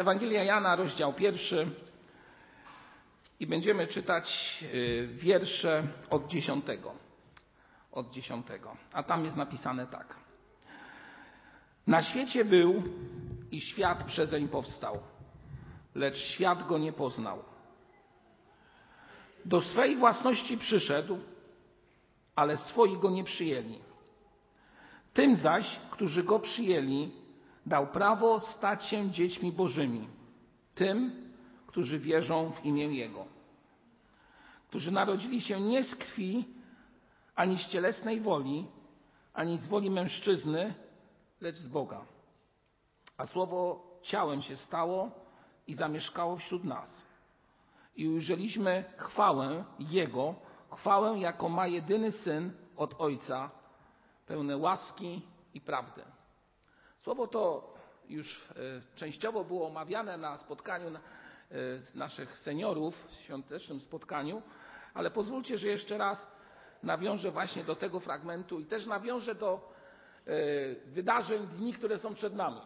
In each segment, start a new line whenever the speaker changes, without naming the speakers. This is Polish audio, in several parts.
Ewangelia Jana, rozdział pierwszy i będziemy czytać y, wiersze od dziesiątego. Od dziesiątego. A tam jest napisane tak. Na świecie był i świat przezeń powstał, lecz świat go nie poznał. Do swej własności przyszedł, ale swoi go nie przyjęli. Tym zaś, którzy go przyjęli, dał prawo stać się dziećmi Bożymi. Tym, którzy wierzą w imię Jego. Którzy narodzili się nie z krwi, ani z cielesnej woli, ani z woli mężczyzny, lecz z Boga. A słowo ciałem się stało i zamieszkało wśród nas. I ujrzeliśmy chwałę Jego, chwałę, jaką ma jedyny syn od Ojca, pełne łaski i prawdy. Słowo to już e, częściowo było omawiane na spotkaniu e, naszych seniorów, świątecznym spotkaniu, ale pozwólcie, że jeszcze raz nawiążę właśnie do tego fragmentu i też nawiążę do e, wydarzeń, dni, które są przed nami.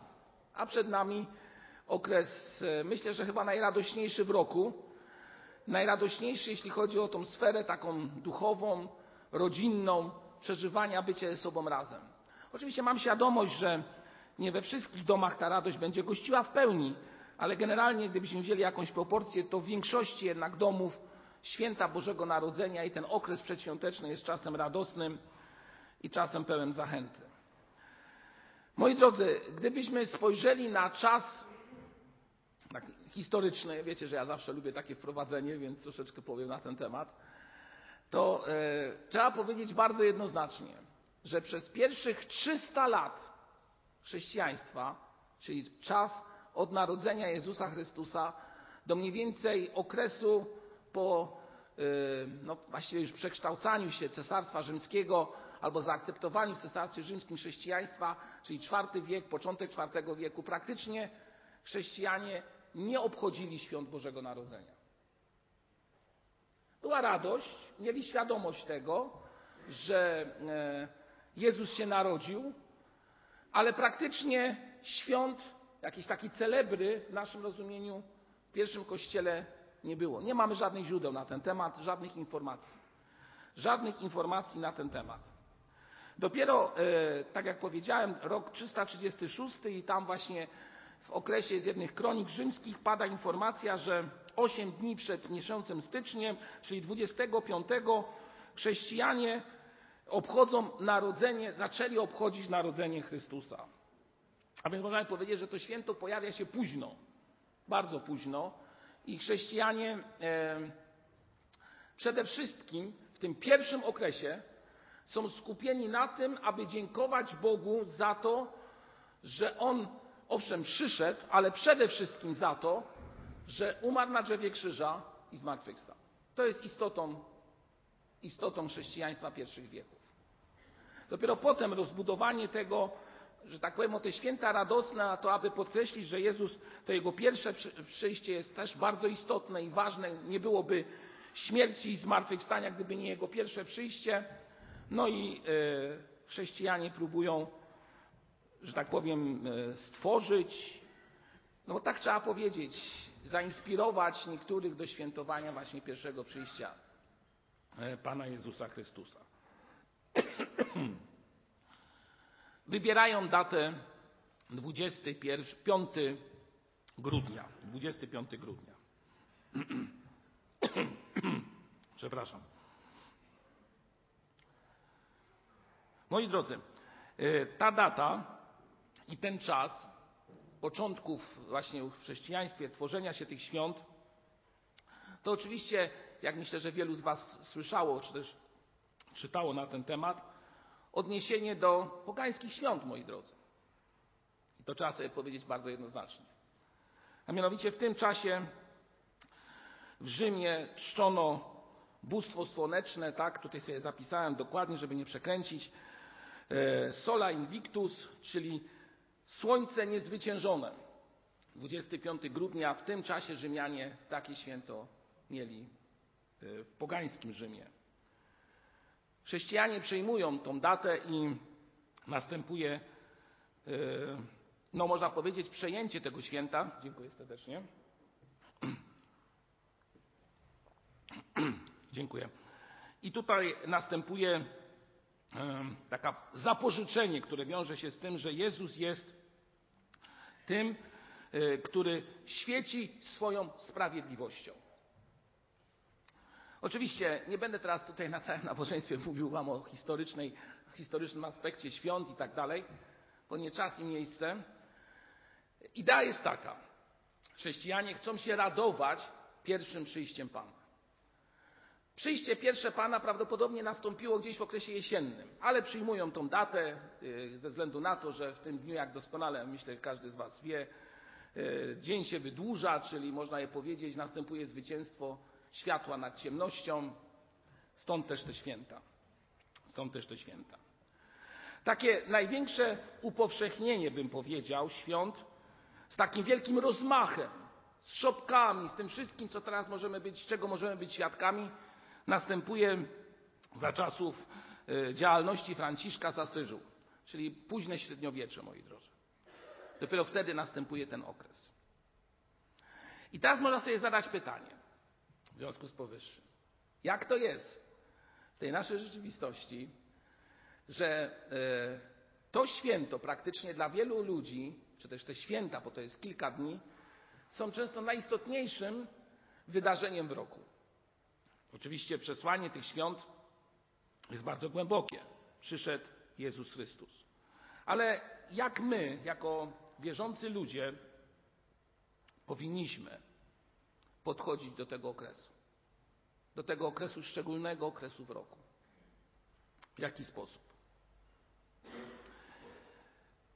A przed nami okres, myślę, że chyba najradośniejszy w roku, najradośniejszy, jeśli chodzi o tą sferę taką duchową, rodzinną, przeżywania bycie sobą razem. Oczywiście mam świadomość, że nie we wszystkich domach ta radość będzie gościła w pełni, ale generalnie, gdybyśmy wzięli jakąś proporcję, to w większości jednak domów święta Bożego Narodzenia i ten okres przedświąteczny jest czasem radosnym i czasem pełen zachęty. Moi drodzy, gdybyśmy spojrzeli na czas tak historyczny, wiecie, że ja zawsze lubię takie wprowadzenie, więc troszeczkę powiem na ten temat, to e, trzeba powiedzieć bardzo jednoznacznie, że przez pierwszych 300 lat chrześcijaństwa, czyli czas od narodzenia Jezusa Chrystusa do mniej więcej okresu po y, no, właściwie już przekształcaniu się Cesarstwa Rzymskiego albo zaakceptowaniu w Cesarstwie Rzymskim chrześcijaństwa, czyli IV wiek, początek IV wieku, praktycznie chrześcijanie nie obchodzili świąt Bożego Narodzenia. Była radość, mieli świadomość tego, że e, Jezus się narodził, ale praktycznie świąt, jakiejś takiej celebry w naszym rozumieniu w pierwszym kościele nie było. Nie mamy żadnych źródeł na ten temat, żadnych informacji. Żadnych informacji na ten temat. Dopiero, e, tak jak powiedziałem, rok 336 i tam właśnie w okresie z jednych kronik rzymskich pada informacja, że 8 dni przed miesiącem styczniem, czyli 25, chrześcijanie obchodzą narodzenie, zaczęli obchodzić narodzenie Chrystusa. A więc można powiedzieć, że to święto pojawia się późno, bardzo późno i chrześcijanie e, przede wszystkim w tym pierwszym okresie są skupieni na tym, aby dziękować Bogu za to, że On owszem przyszedł, ale przede wszystkim za to, że umarł na drzewie krzyża i zmartwychwstał. To jest istotą, istotą chrześcijaństwa pierwszych wieków. Dopiero potem rozbudowanie tego, że tak powiem, o te święta radosne, to aby podkreślić, że Jezus, to Jego pierwsze przyjście jest też bardzo istotne i ważne. Nie byłoby śmierci i zmartwychwstania, gdyby nie Jego pierwsze przyjście. No i e, chrześcijanie próbują, że tak powiem, e, stworzyć, no bo tak trzeba powiedzieć, zainspirować niektórych do świętowania właśnie pierwszego przyjścia Pana Jezusa Chrystusa. Wybierają datę 25 grudnia. 25 grudnia. Przepraszam. Moi drodzy, e, ta data i ten czas początków właśnie w chrześcijaństwie, tworzenia się tych świąt, to oczywiście, jak myślę, że wielu z Was słyszało, czy też czytało na ten temat, odniesienie do pogańskich świąt, moi drodzy. I to trzeba sobie powiedzieć bardzo jednoznacznie. A mianowicie w tym czasie w Rzymie czczono bóstwo słoneczne, tak, tutaj sobie zapisałem dokładnie, żeby nie przekręcić, e, sola invictus, czyli słońce niezwyciężone. 25 grudnia, w tym czasie Rzymianie takie święto mieli w pogańskim Rzymie. Chrześcijanie przyjmują tą datę i następuje e, no można powiedzieć, przejęcie tego święta. Dziękuję serdecznie. Dziękuję. I tutaj następuje taka zapożyczenie, które wiąże się z tym, że Jezus jest tym, który świeci swoją sprawiedliwością. Oczywiście nie będę teraz tutaj na całym nabożeństwie mówił Wam o historycznej, historycznym aspekcie świąt i tak dalej, bo nie czas i miejsce. Idea jest taka. Chrześcijanie chcą się radować pierwszym przyjściem Pana. Przyjście pierwsze Pana prawdopodobnie nastąpiło gdzieś w okresie jesiennym, ale przyjmują tą datę y, ze względu na to, że w tym dniu, jak doskonale myślę każdy z Was wie, y, dzień się wydłuża, czyli można je powiedzieć, następuje zwycięstwo światła nad ciemnością, stąd też te święta. Stąd też te święta. Takie największe upowszechnienie, bym powiedział, świąt z takim wielkim rozmachem, z szopkami, z tym wszystkim, co teraz możemy być, czego możemy być świadkami, następuje za czasów e, działalności Franciszka z Asyżu, czyli późne średniowiecze, moi drodzy. Dopiero wtedy następuje ten okres. I teraz można sobie zadać pytanie w związku z powyższym. Jak to jest w tej naszej rzeczywistości, że e, to święto praktycznie dla wielu ludzi, czy też te święta, bo to jest kilka dni, są często najistotniejszym wydarzeniem w roku. Oczywiście przesłanie tych świąt jest bardzo głębokie. Przyszedł Jezus Chrystus. Ale jak my, jako wierzący ludzie, powinniśmy podchodzić do tego okresu? Do tego okresu szczególnego okresu w roku. W jaki sposób?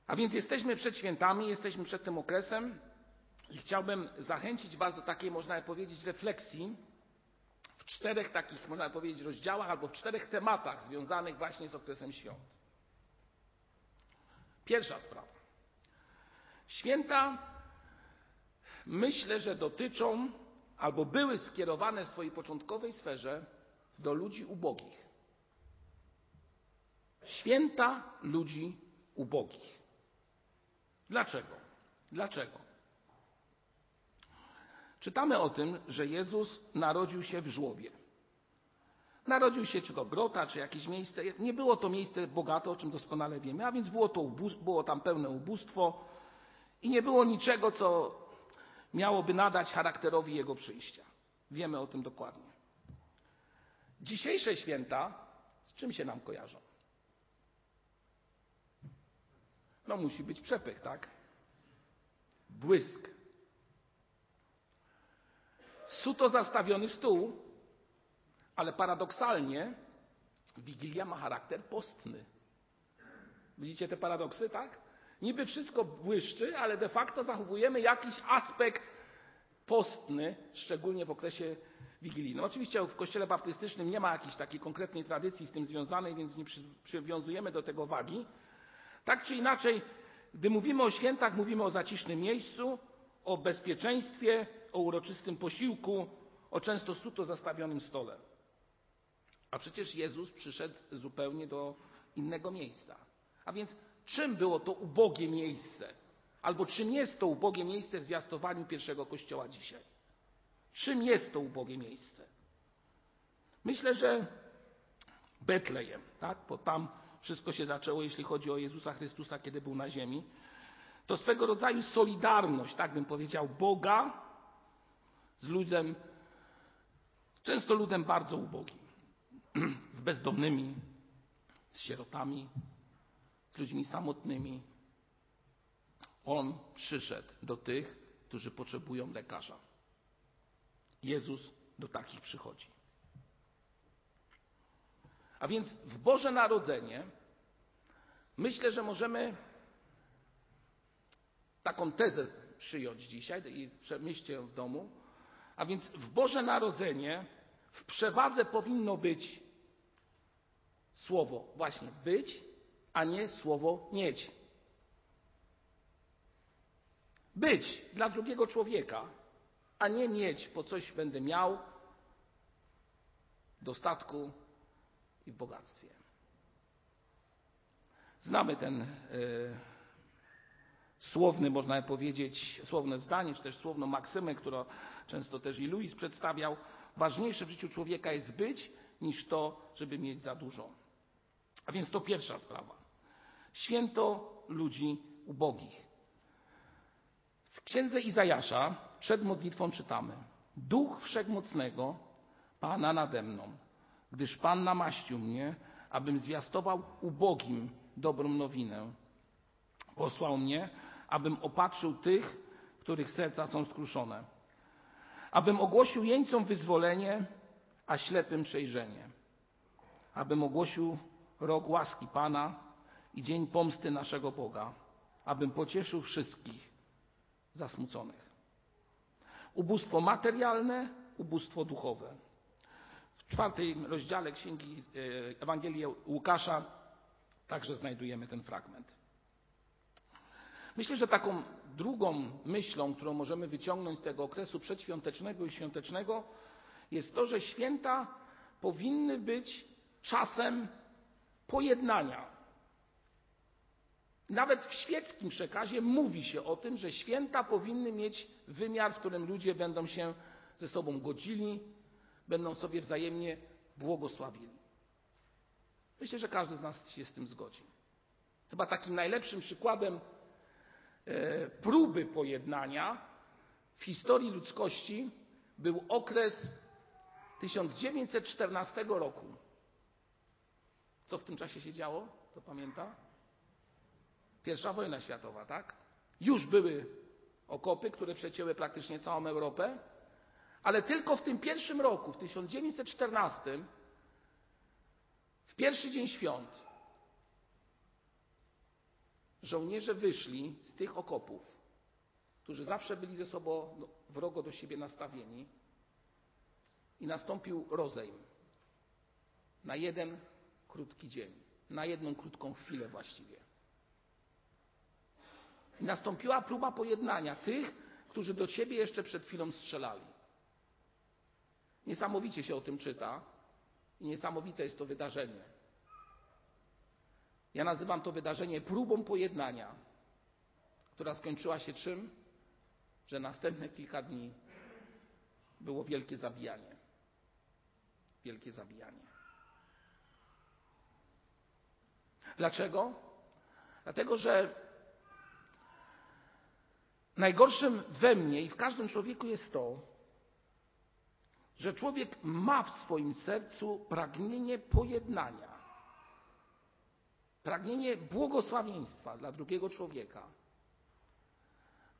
A więc jesteśmy przed świętami, jesteśmy przed tym okresem i chciałbym zachęcić Was do takiej, można powiedzieć, refleksji w czterech takich, można powiedzieć, rozdziałach albo w czterech tematach związanych właśnie z okresem świąt. Pierwsza sprawa. Święta myślę, że dotyczą albo były skierowane w swojej początkowej sferze do ludzi ubogich. Święta ludzi ubogich. Dlaczego? Dlaczego? Czytamy o tym, że Jezus narodził się w żłobie. Narodził się czy to grota, czy jakieś miejsce. Nie było to miejsce bogate, o czym doskonale wiemy, a więc było, to było tam pełne ubóstwo i nie było niczego, co miałoby nadać charakterowi jego przyjścia. Wiemy o tym dokładnie. Dzisiejsze święta z czym się nam kojarzą? No musi być przepych, tak? Błysk. Suto zastawiony stół, ale paradoksalnie Wigilia ma charakter postny. Widzicie te paradoksy, tak? Niby wszystko błyszczy, ale de facto zachowujemy jakiś aspekt postny, szczególnie w okresie wigilijnym. Oczywiście w kościele baptystycznym nie ma jakiejś takiej konkretnej tradycji z tym związanej, więc nie przywiązujemy do tego wagi. Tak czy inaczej, gdy mówimy o świętach, mówimy o zacisznym miejscu, o bezpieczeństwie, o uroczystym posiłku, o często suto zastawionym stole. A przecież Jezus przyszedł zupełnie do innego miejsca. A więc czym było to ubogie miejsce? Albo czym jest to ubogie miejsce w zwiastowaniu pierwszego kościoła dzisiaj? Czym jest to ubogie miejsce? Myślę, że Betlejem, tak? bo tam wszystko się zaczęło, jeśli chodzi o Jezusa Chrystusa, kiedy był na ziemi. To swego rodzaju solidarność, tak bym powiedział, Boga z ludem, często ludem bardzo ubogim, z bezdomnymi, z sierotami, ludźmi samotnymi. On przyszedł do tych, którzy potrzebują lekarza. Jezus do takich przychodzi. A więc w Boże Narodzenie myślę, że możemy taką tezę przyjąć dzisiaj i przemyślcie ją w domu. A więc w Boże Narodzenie w przewadze powinno być słowo właśnie być, a nie słowo mieć. Być dla drugiego człowieka, a nie mieć, po coś będę miał w dostatku i w bogactwie. Znamy ten, e, słowny, można powiedzieć, słowne zdanie, czy też słowną maksymę, którą często też i Louis przedstawiał. Ważniejsze w życiu człowieka jest być, niż to, żeby mieć za dużo. A więc to pierwsza sprawa. Święto ludzi ubogich. W księdze Izajasza przed modlitwą czytamy: Duch Wszechmocnego Pana nade mną, gdyż Pan namaścił mnie, abym zwiastował ubogim dobrą nowinę. Posłał mnie, abym opatrzył tych, których serca są skruszone, abym ogłosił jeńcom wyzwolenie, a ślepym przejrzenie, abym ogłosił rok łaski Pana i dzień pomsty naszego Boga, abym pocieszył wszystkich zasmuconych. Ubóstwo materialne, ubóstwo duchowe. W czwartym rozdziale Księgi e, Ewangelii Łukasza także znajdujemy ten fragment. Myślę, że taką drugą myślą, którą możemy wyciągnąć z tego okresu przedświątecznego i świątecznego, jest to, że święta powinny być czasem pojednania. Nawet w świeckim przekazie mówi się o tym, że święta powinny mieć wymiar, w którym ludzie będą się ze sobą godzili, będą sobie wzajemnie błogosławili. Myślę, że każdy z nas się z tym zgodzi. Chyba takim najlepszym przykładem e, próby pojednania w historii ludzkości był okres 1914 roku. Co w tym czasie się działo? To pamięta? Pierwsza wojna światowa, tak? Już były okopy, które przecięły praktycznie całą Europę, ale tylko w tym pierwszym roku, w 1914, w pierwszy dzień świąt, żołnierze wyszli z tych okopów, którzy zawsze byli ze sobą no, wrogo do siebie nastawieni, i nastąpił rozejm na jeden krótki dzień, na jedną krótką chwilę właściwie. Nastąpiła próba pojednania tych, którzy do ciebie jeszcze przed chwilą strzelali. Niesamowicie się o tym czyta i niesamowite jest to wydarzenie. Ja nazywam to wydarzenie próbą pojednania, która skończyła się czym? Że następne kilka dni było wielkie zabijanie. Wielkie zabijanie. Dlaczego? Dlatego, że najgorszym we mnie i w każdym człowieku jest to, że człowiek ma w swoim sercu pragnienie pojednania, pragnienie błogosławieństwa dla drugiego człowieka,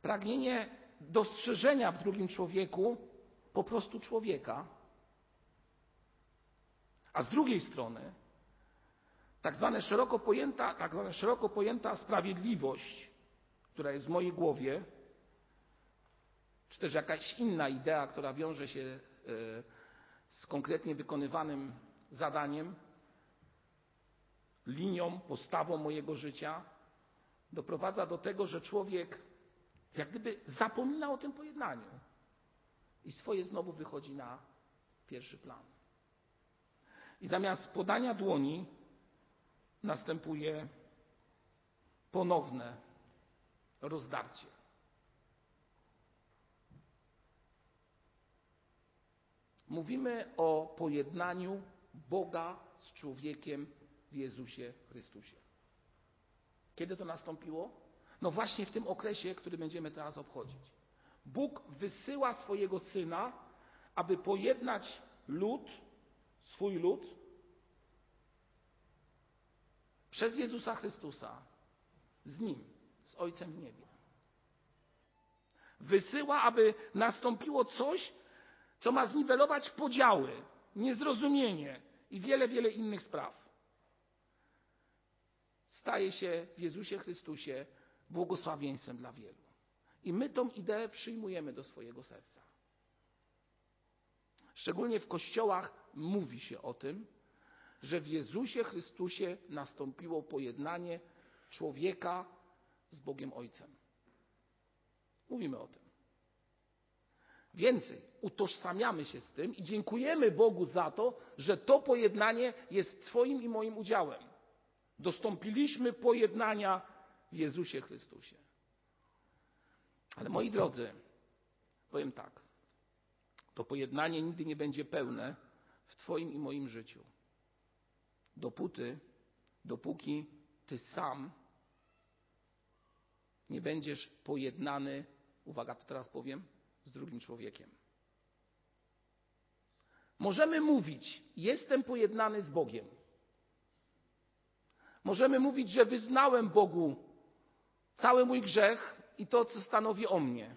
pragnienie dostrzeżenia w drugim człowieku po prostu człowieka, a z drugiej strony tak zwana szeroko pojęta, tak zwana szeroko pojęta sprawiedliwość, która jest w mojej głowie, czy też jakaś inna idea, która wiąże się e, z konkretnie wykonywanym zadaniem, linią, postawą mojego życia, doprowadza do tego, że człowiek jak gdyby zapomina o tym pojednaniu i swoje znowu wychodzi na pierwszy plan. I zamiast podania dłoni następuje ponowne rozdarcie. Mówimy o pojednaniu Boga z człowiekiem w Jezusie Chrystusie. Kiedy to nastąpiło? No właśnie w tym okresie, który będziemy teraz obchodzić. Bóg wysyła swojego syna, aby pojednać lud, swój lud, przez Jezusa Chrystusa z nim, z Ojcem w niebie. Wysyła, aby nastąpiło coś, co ma zniwelować podziały, niezrozumienie i wiele, wiele innych spraw. Staje się w Jezusie Chrystusie błogosławieństwem dla wielu. I my tą ideę przyjmujemy do swojego serca. Szczególnie w kościołach mówi się o tym, że w Jezusie Chrystusie nastąpiło pojednanie człowieka z Bogiem Ojcem. Mówimy o tym. Więcej, utożsamiamy się z tym i dziękujemy Bogu za to, że to pojednanie jest Twoim i moim udziałem. Dostąpiliśmy pojednania w Jezusie Chrystusie. Ale moi drodzy, powiem tak. To pojednanie nigdy nie będzie pełne w Twoim i moim życiu. Dopóty, dopóki Ty sam nie będziesz pojednany, uwaga, to teraz powiem, z drugim człowiekiem. Możemy mówić, jestem pojednany z Bogiem. Możemy mówić, że wyznałem Bogu cały mój grzech i to, co stanowi o mnie.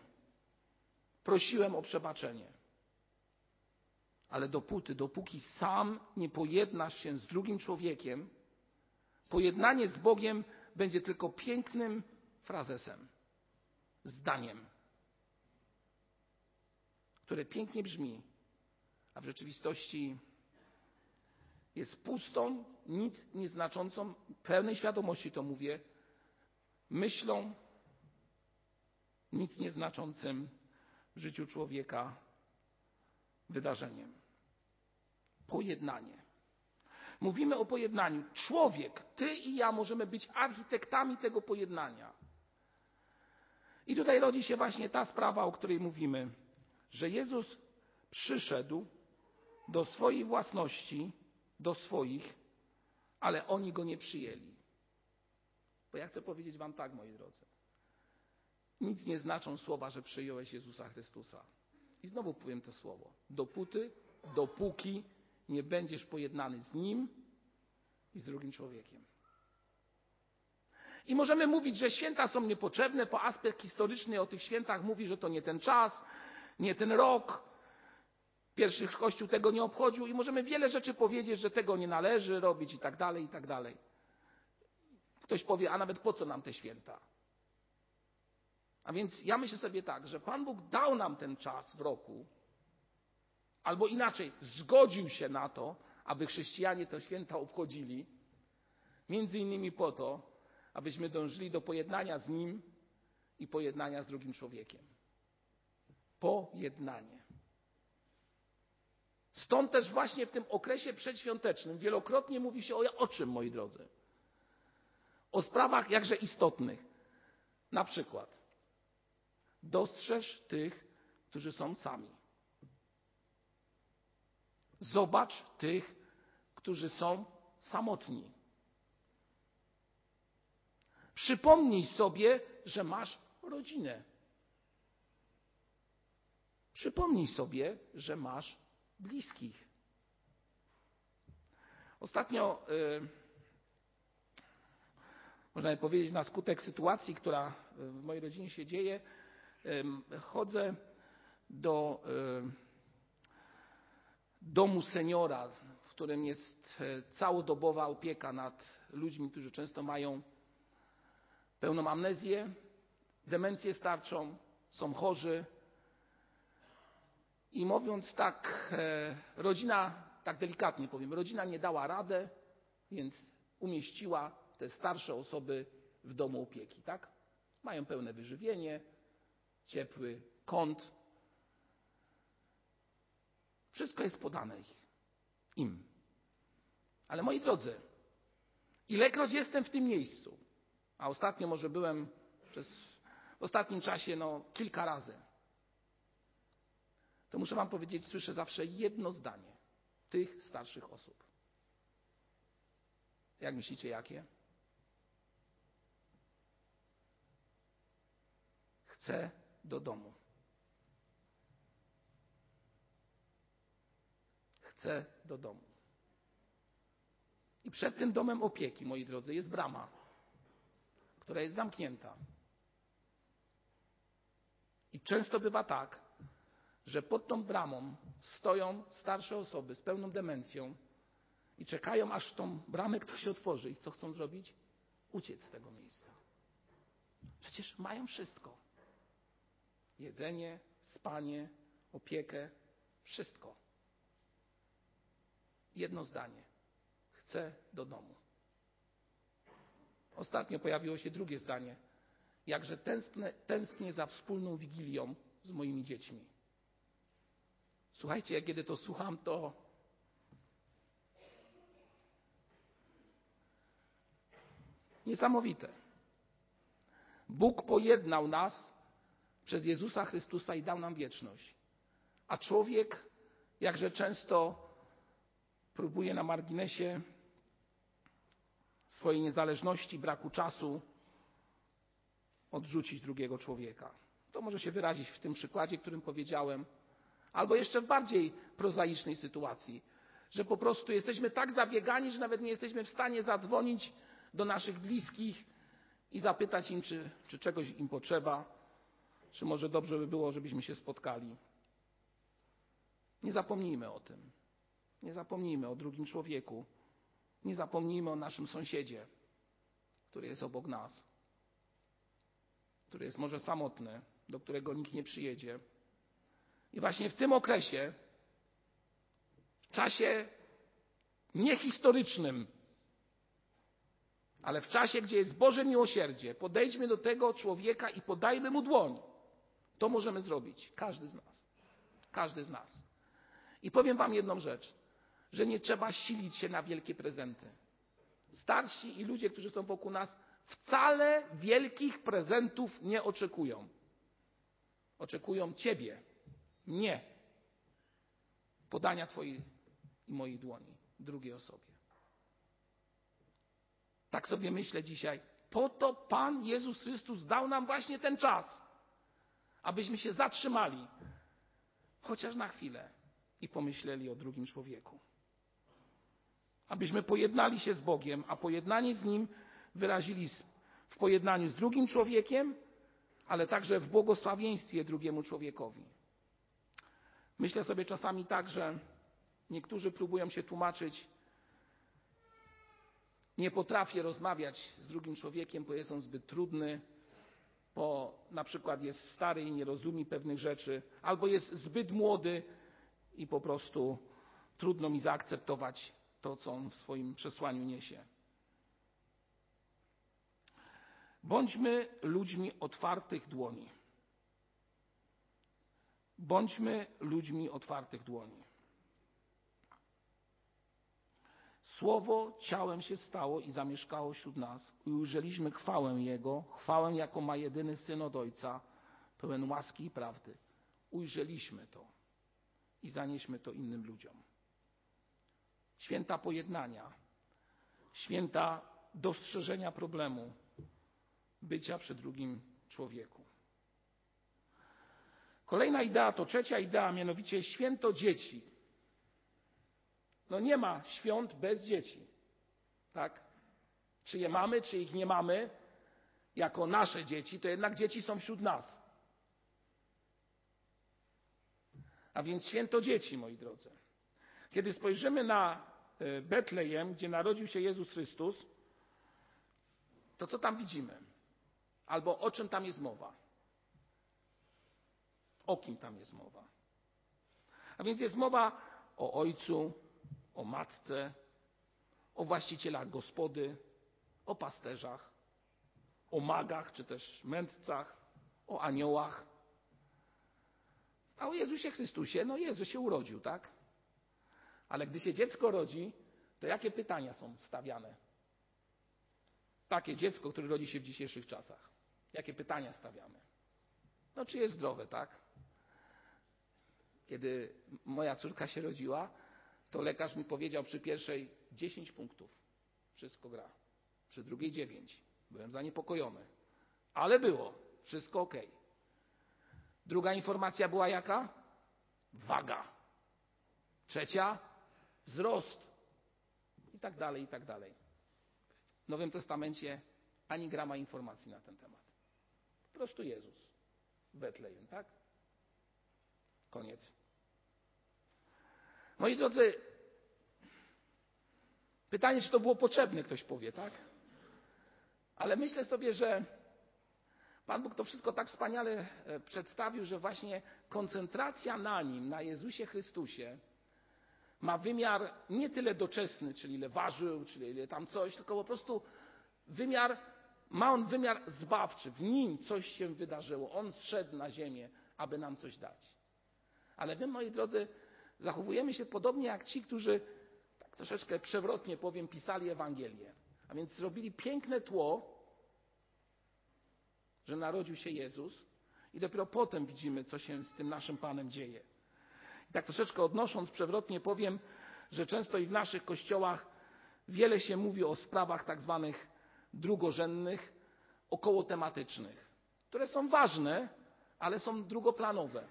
Prosiłem o przebaczenie. Ale dopóty, dopóki sam nie pojednasz się z drugim człowiekiem, pojednanie z Bogiem będzie tylko pięknym frazesem, zdaniem, które pięknie brzmi, a w rzeczywistości jest pustą, nic nieznaczącą, pełnej świadomości to mówię, myślą, nic nieznaczącym w życiu człowieka wydarzeniem. Pojednanie. Mówimy o pojednaniu. Człowiek, ty i ja możemy być architektami tego pojednania. I tutaj rodzi się właśnie ta sprawa, o której mówimy, że Jezus przyszedł do swojej własności, do swoich, ale oni go nie przyjęli. Bo ja chcę powiedzieć Wam tak, moi drodzy. Nic nie znaczą słowa, że przyjąłeś Jezusa Chrystusa. I znowu powiem to słowo. Dopóty, dopóki nie będziesz pojednany z Nim i z drugim człowiekiem. I możemy mówić, że święta są niepotrzebne, bo aspekt historyczny o tych świętach mówi, że to nie ten czas, nie ten rok. Pierwszy Kościół tego nie obchodził i możemy wiele rzeczy powiedzieć, że tego nie należy robić i tak dalej, i tak dalej. Ktoś powie, a nawet po co nam te święta? A więc ja myślę sobie tak, że Pan Bóg dał nam ten czas w roku, albo inaczej, zgodził się na to, aby chrześcijanie te święta obchodzili, między innymi po to, abyśmy dążyli do pojednania z Nim i pojednania z drugim człowiekiem. Pojednanie. Stąd też właśnie w tym okresie przedświątecznym wielokrotnie mówi się o, o czym, moi drodzy? O sprawach jakże istotnych. Na przykład Dostrzeż tych, którzy są sami. Zobacz tych, którzy są samotni. Przypomnij sobie, że masz rodzinę. Przypomnij sobie, że masz bliskich. Ostatnio, yy, można powiedzieć, na skutek sytuacji, która w mojej rodzinie się dzieje, chodzę do domu seniora, w którym jest całodobowa opieka nad ludźmi, którzy często mają pełną amnezję, demencję starczą, są chorzy. I mówiąc tak, e, rodzina, tak delikatnie powiem, rodzina nie dała radę, więc umieściła te starsze osoby w domu opieki, tak? Mają pełne wyżywienie, ciepły kąt. Wszystko jest podane im. Ale moi drodzy, ilekroć jestem w tym miejscu, a ostatnio może byłem przez w ostatnim czasie no, kilka razy, to muszę Wam powiedzieć, słyszę zawsze jedno zdanie tych starszych osób. Jak myślicie, jakie? Chcę do domu. Chcę do domu. I przed tym domem opieki, moi drodzy, jest brama, która jest zamknięta. I często bywa tak, że pod tą bramą stoją starsze osoby z pełną demencją i czekają, aż tą bramę ktoś otworzy. I co chcą zrobić? Uciec z tego miejsca. Przecież mają wszystko jedzenie, spanie, opiekę, wszystko. Jedno zdanie. Chcę do domu. Ostatnio pojawiło się drugie zdanie. Jakże tęsknię, tęsknię za wspólną wigilią z moimi dziećmi. Słuchajcie, kiedy to słucham, to niesamowite. Bóg pojednał nas przez Jezusa Chrystusa i dał nam wieczność. A człowiek, jakże często próbuje na marginesie swojej niezależności, braku czasu odrzucić drugiego człowieka. To może się wyrazić w tym przykładzie, którym powiedziałem, albo jeszcze w bardziej prozaicznej sytuacji, że po prostu jesteśmy tak zabiegani, że nawet nie jesteśmy w stanie zadzwonić do naszych bliskich i zapytać im, czy, czy czegoś im potrzeba, czy może dobrze by było, żebyśmy się spotkali. Nie zapomnijmy o tym. Nie zapomnijmy o drugim człowieku. Nie zapomnijmy o naszym sąsiedzie, który jest obok nas, który jest może samotny, do którego nikt nie przyjedzie. I właśnie w tym okresie, w czasie niehistorycznym, ale w czasie, gdzie jest Boże miłosierdzie, podejdźmy do tego człowieka i podajmy mu dłoń. To możemy zrobić. Każdy z nas. Każdy z nas. I powiem Wam jedną rzecz, że nie trzeba silić się na wielkie prezenty. Starsi i ludzie, którzy są wokół nas, wcale wielkich prezentów nie oczekują. Oczekują Ciebie, mnie, podania Twojej i mojej dłoni drugiej osobie. Tak sobie myślę dzisiaj. Po to Pan Jezus Chrystus dał nam właśnie ten czas, abyśmy się zatrzymali, chociaż na chwilę, i pomyśleli o drugim człowieku. Abyśmy pojednali się z Bogiem, a pojednanie z Nim wyrazili w pojednaniu z drugim człowiekiem, ale także w błogosławieństwie drugiemu człowiekowi. Myślę sobie czasami tak, że niektórzy próbują się tłumaczyć, nie potrafię rozmawiać z drugim człowiekiem, bo jest on zbyt trudny, bo na przykład jest stary i nie rozumie pewnych rzeczy, albo jest zbyt młody i po prostu trudno mi zaakceptować to, co on w swoim przesłaniu niesie. Bądźmy ludźmi otwartych dłoni. Bądźmy ludźmi otwartych dłoni. Słowo ciałem się stało i zamieszkało wśród nas i ujrzeliśmy chwałę Jego, chwałę, jaką ma jedyny Syn od Ojca, pełen łaski i prawdy. Ujrzeliśmy to i zanieśmy to innym ludziom. Święta pojednania, święta dostrzeżenia problemu, bycia przy drugim człowieku. Kolejna idea to trzecia idea, mianowicie święto dzieci. No nie ma świąt bez dzieci. Tak? Czy je mamy, czy ich nie mamy, jako nasze dzieci, to jednak dzieci są wśród nas. A więc święto dzieci, moi drodzy. Kiedy spojrzymy na e, Betlejem, gdzie narodził się Jezus Chrystus, to co tam widzimy? Albo o czym tam jest mowa? O kim tam jest mowa? A więc jest mowa o ojcu, o matce, o właścicielach gospody, o pasterzach, o magach czy też mędrcach, o aniołach. A o Jezusie Chrystusie, no Jezus się urodził, tak? Ale gdy się dziecko rodzi, to jakie pytania są stawiane? Takie dziecko, które rodzi się w dzisiejszych czasach. Jakie pytania stawiamy? No, czy jest zdrowe, tak? Kiedy moja córka się rodziła, to lekarz mi powiedział przy pierwszej 10 punktów. Wszystko gra. Przy drugiej 9. Byłem zaniepokojony. Ale było. Wszystko ok. Druga informacja była jaka? Waga. Trzecia? Wzrost. I tak dalej, i tak dalej. W Nowym Testamencie ani grama informacji na ten temat. Po prostu Jezus. Betlejem, tak? Koniec. Moi drodzy, pytanie, czy to było potrzebne, ktoś powie, tak? Ale myślę sobie, że Pan Bóg to wszystko tak wspaniale e, przedstawił, że właśnie koncentracja na Nim, na Jezusie Chrystusie, ma wymiar nie tyle doczesny, czyli ile ważył, czyli ile tam coś, tylko po prostu wymiar, ma on wymiar zbawczy. W nim coś się wydarzyło. On zszedł na ziemię, aby nam coś dać. Ale my, moi drodzy, zachowujemy się podobnie jak ci, którzy, tak troszeczkę przewrotnie powiem, pisali Ewangelię. A więc zrobili piękne tło, że narodził się Jezus I dopiero potem widzimy, co się z tym naszym Panem dzieje. I tak troszeczkę odnosząc przewrotnie powiem, że często i w naszych kościołach wiele się mówi o sprawach tak zwanych drugorzędnych, około tematycznych, które są ważne, ale są drugoplanowe.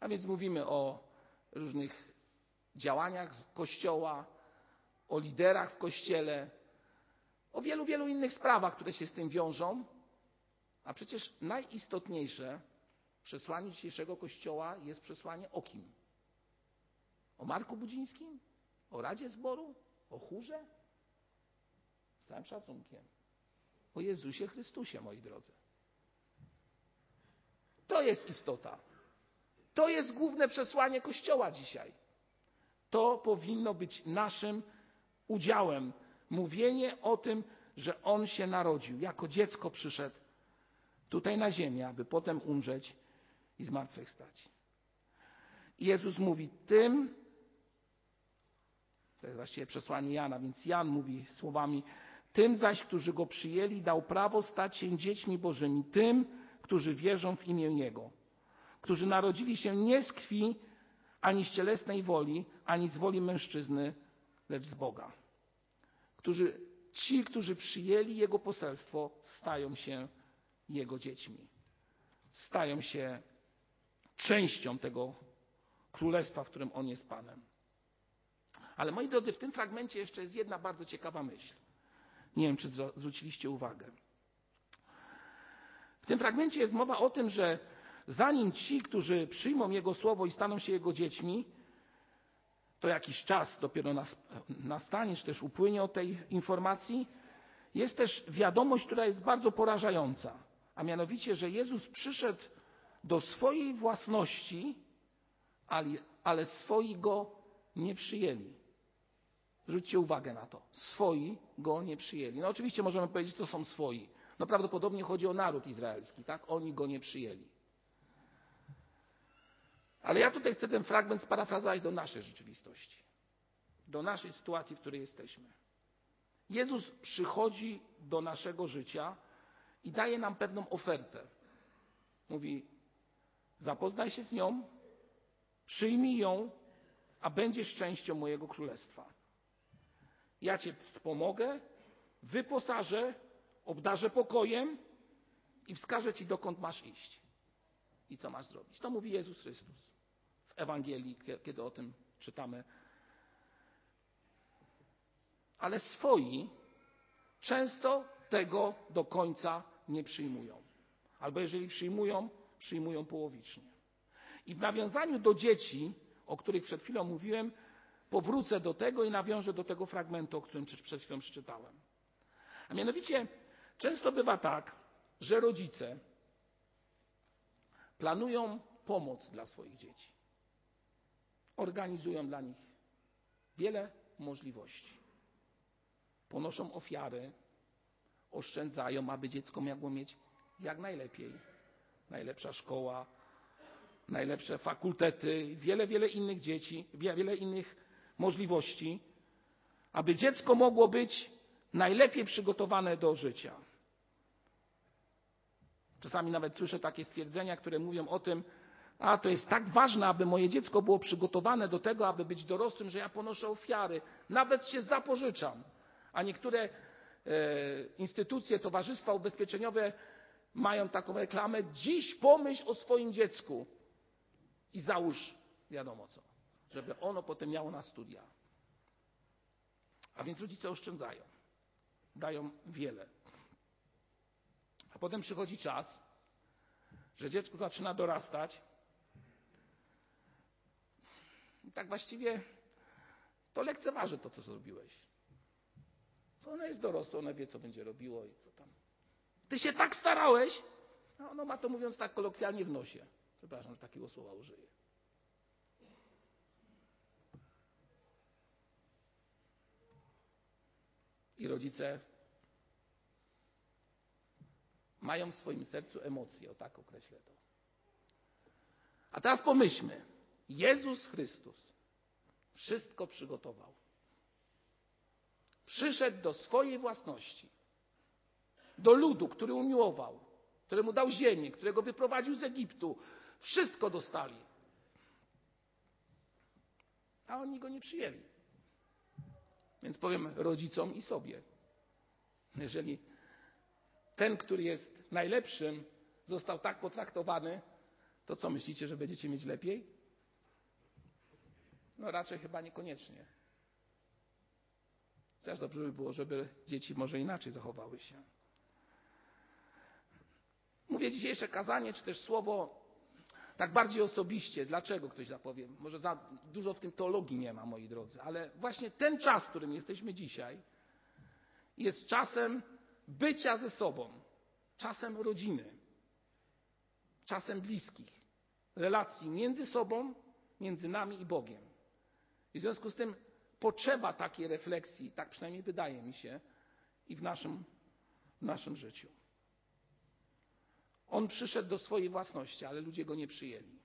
A więc mówimy o różnych działaniach Kościoła, o liderach w Kościele, o wielu, wielu innych sprawach, które się z tym wiążą. A przecież najistotniejsze w przesłaniu dzisiejszego Kościoła jest przesłanie o kim? O Marku Budzińskim? O Radzie Zboru? O chórze? Z całym szacunkiem. O Jezusie Chrystusie, moi drodzy. To jest istota. To jest główne przesłanie Kościoła dzisiaj. To powinno być naszym udziałem. Mówienie o tym, że On się narodził, jako dziecko przyszedł tutaj na ziemię, aby potem umrzeć i zmartwychwstać. Jezus mówi tym, to jest właściwie przesłanie Jana, więc Jan mówi słowami, tym zaś, którzy Go przyjęli, dał prawo stać się dziećmi Bożymi, tym, którzy wierzą w imię Jego, którzy narodzili się nie z krwi, ani z cielesnej woli, ani z woli mężczyzny, lecz z Boga. Którzy, ci, którzy przyjęli Jego poselstwo, stają się Jego dziećmi. Stają się częścią tego królestwa, w którym On jest Panem. Ale moi drodzy, w tym fragmencie jeszcze jest jedna bardzo ciekawa myśl. Nie wiem, czy zwróciliście uwagę. W tym fragmencie jest mowa o tym, że zanim ci, którzy przyjmą Jego słowo i staną się Jego dziećmi, to jakiś czas dopiero nastanie, czy też upłynie od tej informacji, jest też wiadomość, która jest bardzo porażająca. A mianowicie, że Jezus przyszedł do swojej własności, ale, ale swoi go nie przyjęli. Zwróćcie uwagę na to. Swoi go nie przyjęli. No oczywiście możemy powiedzieć, to są swoi. No prawdopodobnie chodzi o naród izraelski, tak? Oni go nie przyjęli. Ale ja tutaj chcę ten fragment sparafrazować do naszej rzeczywistości. Do naszej sytuacji, w której jesteśmy. Jezus przychodzi do naszego życia i daje nam pewną ofertę. Mówi: zapoznaj się z nią, przyjmij ją, a będziesz częścią mojego królestwa. Ja cię wspomogę, wyposażę, obdarzę pokojem i wskażę ci, dokąd masz iść i co masz zrobić. To mówi Jezus Chrystus Ewangelii, kiedy o tym czytamy. Ale swoi często tego do końca nie przyjmują. Albo jeżeli przyjmują, przyjmują połowicznie. I w nawiązaniu do dzieci, o których przed chwilą mówiłem, powrócę do tego i nawiążę do tego fragmentu, o którym przed chwilą przeczytałem. A mianowicie często bywa tak, że rodzice planują pomoc dla swoich dzieci. Organizują dla nich wiele możliwości. Ponoszą ofiary, oszczędzają, aby dziecko mogło mieć jak najlepiej. Najlepsza szkoła, najlepsze fakultety, wiele, wiele innych dzieci, wiele innych możliwości, aby dziecko mogło być najlepiej przygotowane do życia. Czasami nawet słyszę takie stwierdzenia, które mówią o tym, a to jest tak ważne, aby moje dziecko było przygotowane do tego, aby być dorosłym, że ja ponoszę ofiary, nawet się zapożyczam. A niektóre e, instytucje, towarzystwa ubezpieczeniowe mają taką reklamę: dziś pomyśl o swoim dziecku i załóż wiadomo co, żeby ono potem miało na studia. A więc rodzice oszczędzają, dają wiele. A potem przychodzi czas, że dziecko zaczyna dorastać. I tak właściwie to lekceważy to, co zrobiłeś. Ono jest dorosłe, ono wie, co będzie robiło i co tam. Ty się tak starałeś, a ono ma to mówiąc tak kolokwialnie w nosie. Przepraszam, że takiego słowa użyję. I rodzice mają w swoim sercu emocje, o tak określę to. A teraz pomyślmy. Jezus Chrystus wszystko przygotował. Przyszedł do swojej własności, do ludu, który umiłował, któremu dał ziemię, którego wyprowadził z Egiptu. Wszystko dostali. A oni go nie przyjęli. Więc powiem rodzicom i sobie. Jeżeli ten, który jest najlepszym, został tak potraktowany, to co myślicie, że będziecie mieć lepiej? No raczej chyba niekoniecznie. Też dobrze by było, żeby dzieci może inaczej zachowały się. Mówię dzisiejsze kazanie, czy też słowo tak bardziej osobiście. Dlaczego ktoś zapowie? Może za dużo w tym teologii nie ma, moi drodzy, ale właśnie ten czas, w którym jesteśmy dzisiaj, jest czasem bycia ze sobą, czasem rodziny, czasem bliskich, relacji między sobą, między nami i Bogiem. I w związku z tym potrzeba takiej refleksji, tak przynajmniej wydaje mi się, i w naszym, w naszym życiu. On przyszedł do swojej własności, ale ludzie go nie przyjęli.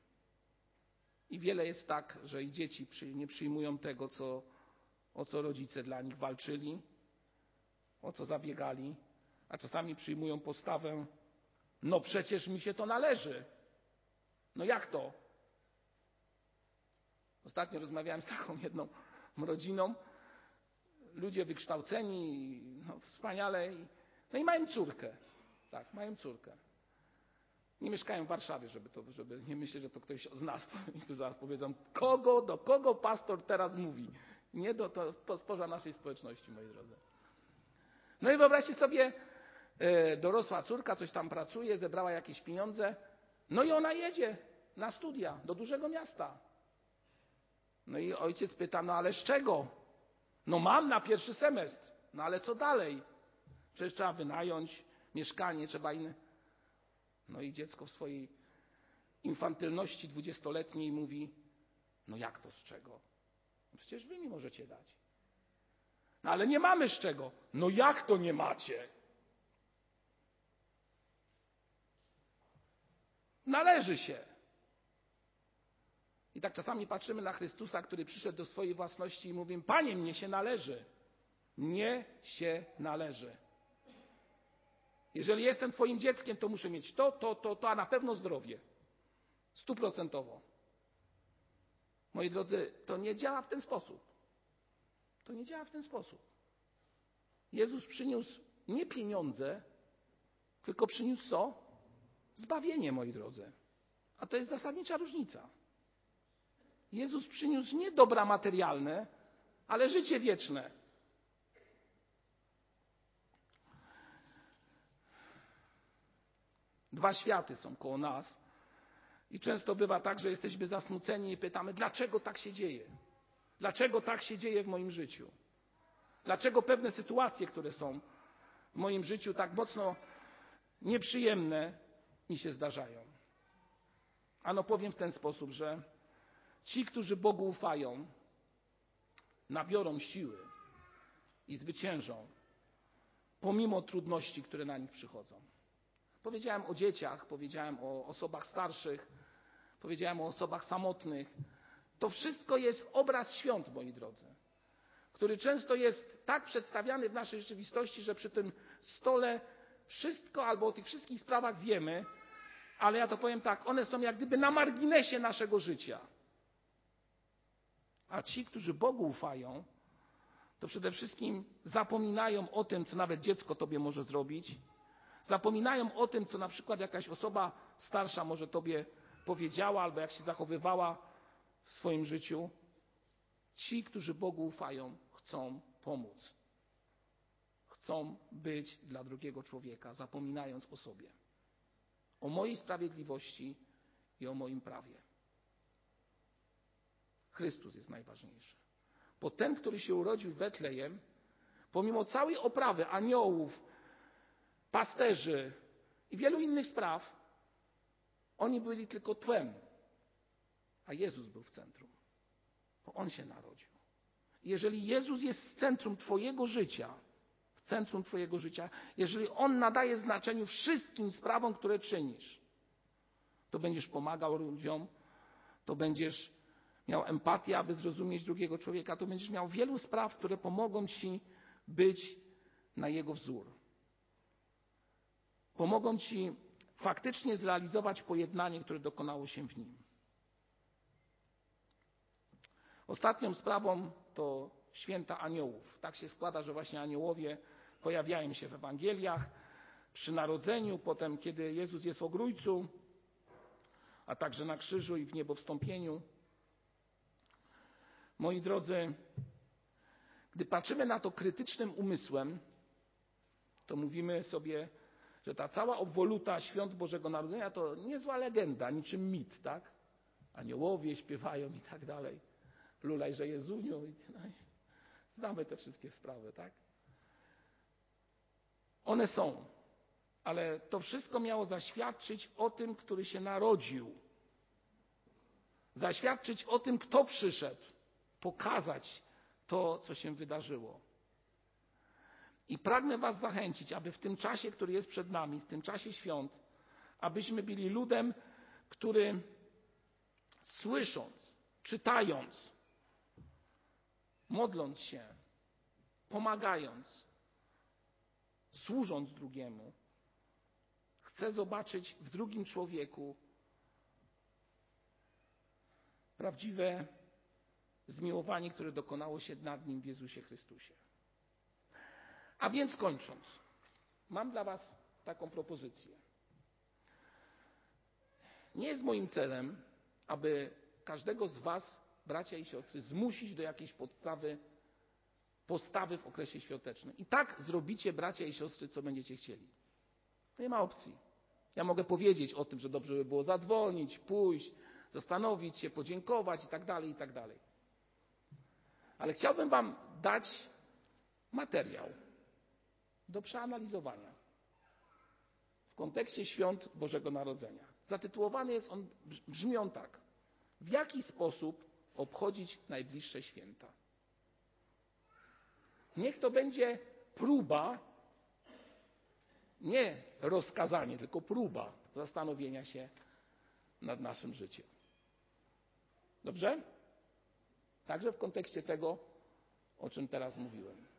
I wiele jest tak, że i dzieci nie przyjmują tego, co, o co rodzice dla nich walczyli, o co zabiegali, a czasami przyjmują postawę: No przecież mi się to należy. No jak to? Ostatnio rozmawiałem z taką jedną rodziną. Ludzie wykształceni, no, wspaniale. No i mają córkę. Tak, mają córkę. Nie mieszkają w Warszawie, żeby, to, żeby nie myśleć, że to ktoś z nas, tu zaraz powiedzą, kogo, do kogo pastor teraz mówi. Nie do to, spoza naszej społeczności, moi drodzy. No i wyobraźcie sobie, e, dorosła córka coś tam pracuje, zebrała jakieś pieniądze, no i ona jedzie na studia do dużego miasta. No i ojciec pyta, no ale z czego? No mam na pierwszy semestr. No ale co dalej? Przecież trzeba wynająć mieszkanie, trzeba inne. No i dziecko w swojej infantylności dwudziestoletniej mówi, no jak to z czego? Przecież wy mi możecie dać. No ale nie mamy z czego. No jak to nie macie? Należy się. I tak czasami patrzymy na Chrystusa, który przyszedł do swojej własności i mówimy, Panie, mnie się należy. Mnie się należy. Jeżeli jestem Twoim dzieckiem, to muszę mieć to, to, to, to, a na pewno zdrowie. Stuprocentowo. Moi drodzy, to nie działa w ten sposób. To nie działa w ten sposób. Jezus przyniósł nie pieniądze, tylko przyniósł co? Zbawienie, moi drodzy. A to jest zasadnicza różnica. Jezus przyniósł nie dobra materialne, ale życie wieczne. Dwa światy są koło nas i często bywa tak, że jesteśmy zasmuceni i pytamy, dlaczego tak się dzieje? Dlaczego tak się dzieje w moim życiu? Dlaczego pewne sytuacje, które są w moim życiu tak mocno nieprzyjemne, mi się zdarzają? Ano powiem w ten sposób, że Ci, którzy Bogu ufają, nabiorą siły i zwyciężą, pomimo trudności, które na nich przychodzą. Powiedziałem o dzieciach, powiedziałem o osobach starszych, powiedziałem o osobach samotnych. To wszystko jest obraz świąt, moi drodzy, który często jest tak przedstawiany w naszej rzeczywistości, że przy tym stole wszystko albo o tych wszystkich sprawach wiemy, ale ja to powiem tak, one są jak gdyby na marginesie naszego życia. A ci, którzy Bogu ufają, to przede wszystkim zapominają o tym, co nawet dziecko tobie może zrobić. Zapominają o tym, co na przykład jakaś osoba starsza może tobie powiedziała, albo jak się zachowywała w swoim życiu. Ci, którzy Bogu ufają, chcą pomóc. Chcą być dla drugiego człowieka, zapominając o sobie, o mojej sprawiedliwości i o moim prawie. Chrystus jest najważniejszy. Bo ten, który się urodził w Betlejem, pomimo całej oprawy aniołów, pasterzy i wielu innych spraw, oni byli tylko tłem, a Jezus był w centrum, bo On się narodził. Jeżeli Jezus jest w centrum Twojego życia, w centrum Twojego życia, jeżeli On nadaje znaczeniu wszystkim sprawom, które czynisz, to będziesz pomagał ludziom, to będziesz miał empatię, aby zrozumieć drugiego człowieka, to będziesz miał wielu spraw, które pomogą ci być na jego wzór. Pomogą ci faktycznie zrealizować pojednanie, które dokonało się w nim. Ostatnią sprawą to święta aniołów. Tak się składa, że właśnie aniołowie pojawiają się w Ewangeliach przy narodzeniu, potem kiedy Jezus jest w ogrójcu, a także na krzyżu i w niebo wstąpieniu. Moi drodzy, gdy patrzymy na to krytycznym umysłem, to mówimy sobie, że ta cała obwoluta świąt Bożego Narodzenia to niezła legenda, niczym mit, tak? Aniołowie śpiewają i tak dalej. Lulajże Jezuniu. No znamy te wszystkie sprawy, tak? One są, ale to wszystko miało zaświadczyć o tym, który się narodził. Zaświadczyć o tym, kto przyszedł, pokazać to, co się wydarzyło. I pragnę Was zachęcić, aby w tym czasie, który jest przed nami, w tym czasie świąt, abyśmy byli ludem, który słysząc, czytając, modląc się, pomagając, służąc drugiemu, chce zobaczyć w drugim człowieku prawdziwe zmiłowanie, które dokonało się nad nim w Jezusie Chrystusie. A więc kończąc, mam dla Was taką propozycję. Nie jest moim celem, aby każdego z Was, bracia i siostry, zmusić do jakiejś podstawy, postawy w okresie świątecznym. I tak zrobicie, bracia i siostry, co będziecie chcieli. Nie ma opcji. Ja mogę powiedzieć o tym, że dobrze by było zadzwonić, pójść, zastanowić się, podziękować i tak dalej, i tak dalej. Ale chciałbym Wam dać materiał do przeanalizowania w kontekście świąt Bożego Narodzenia. Zatytułowany jest on, brzmi on tak. W jaki sposób obchodzić najbliższe święta? Niech to będzie próba, nie rozkazanie, tylko próba zastanowienia się nad naszym życiem. Dobrze? Także w kontekście tego, o czym teraz mówiłem.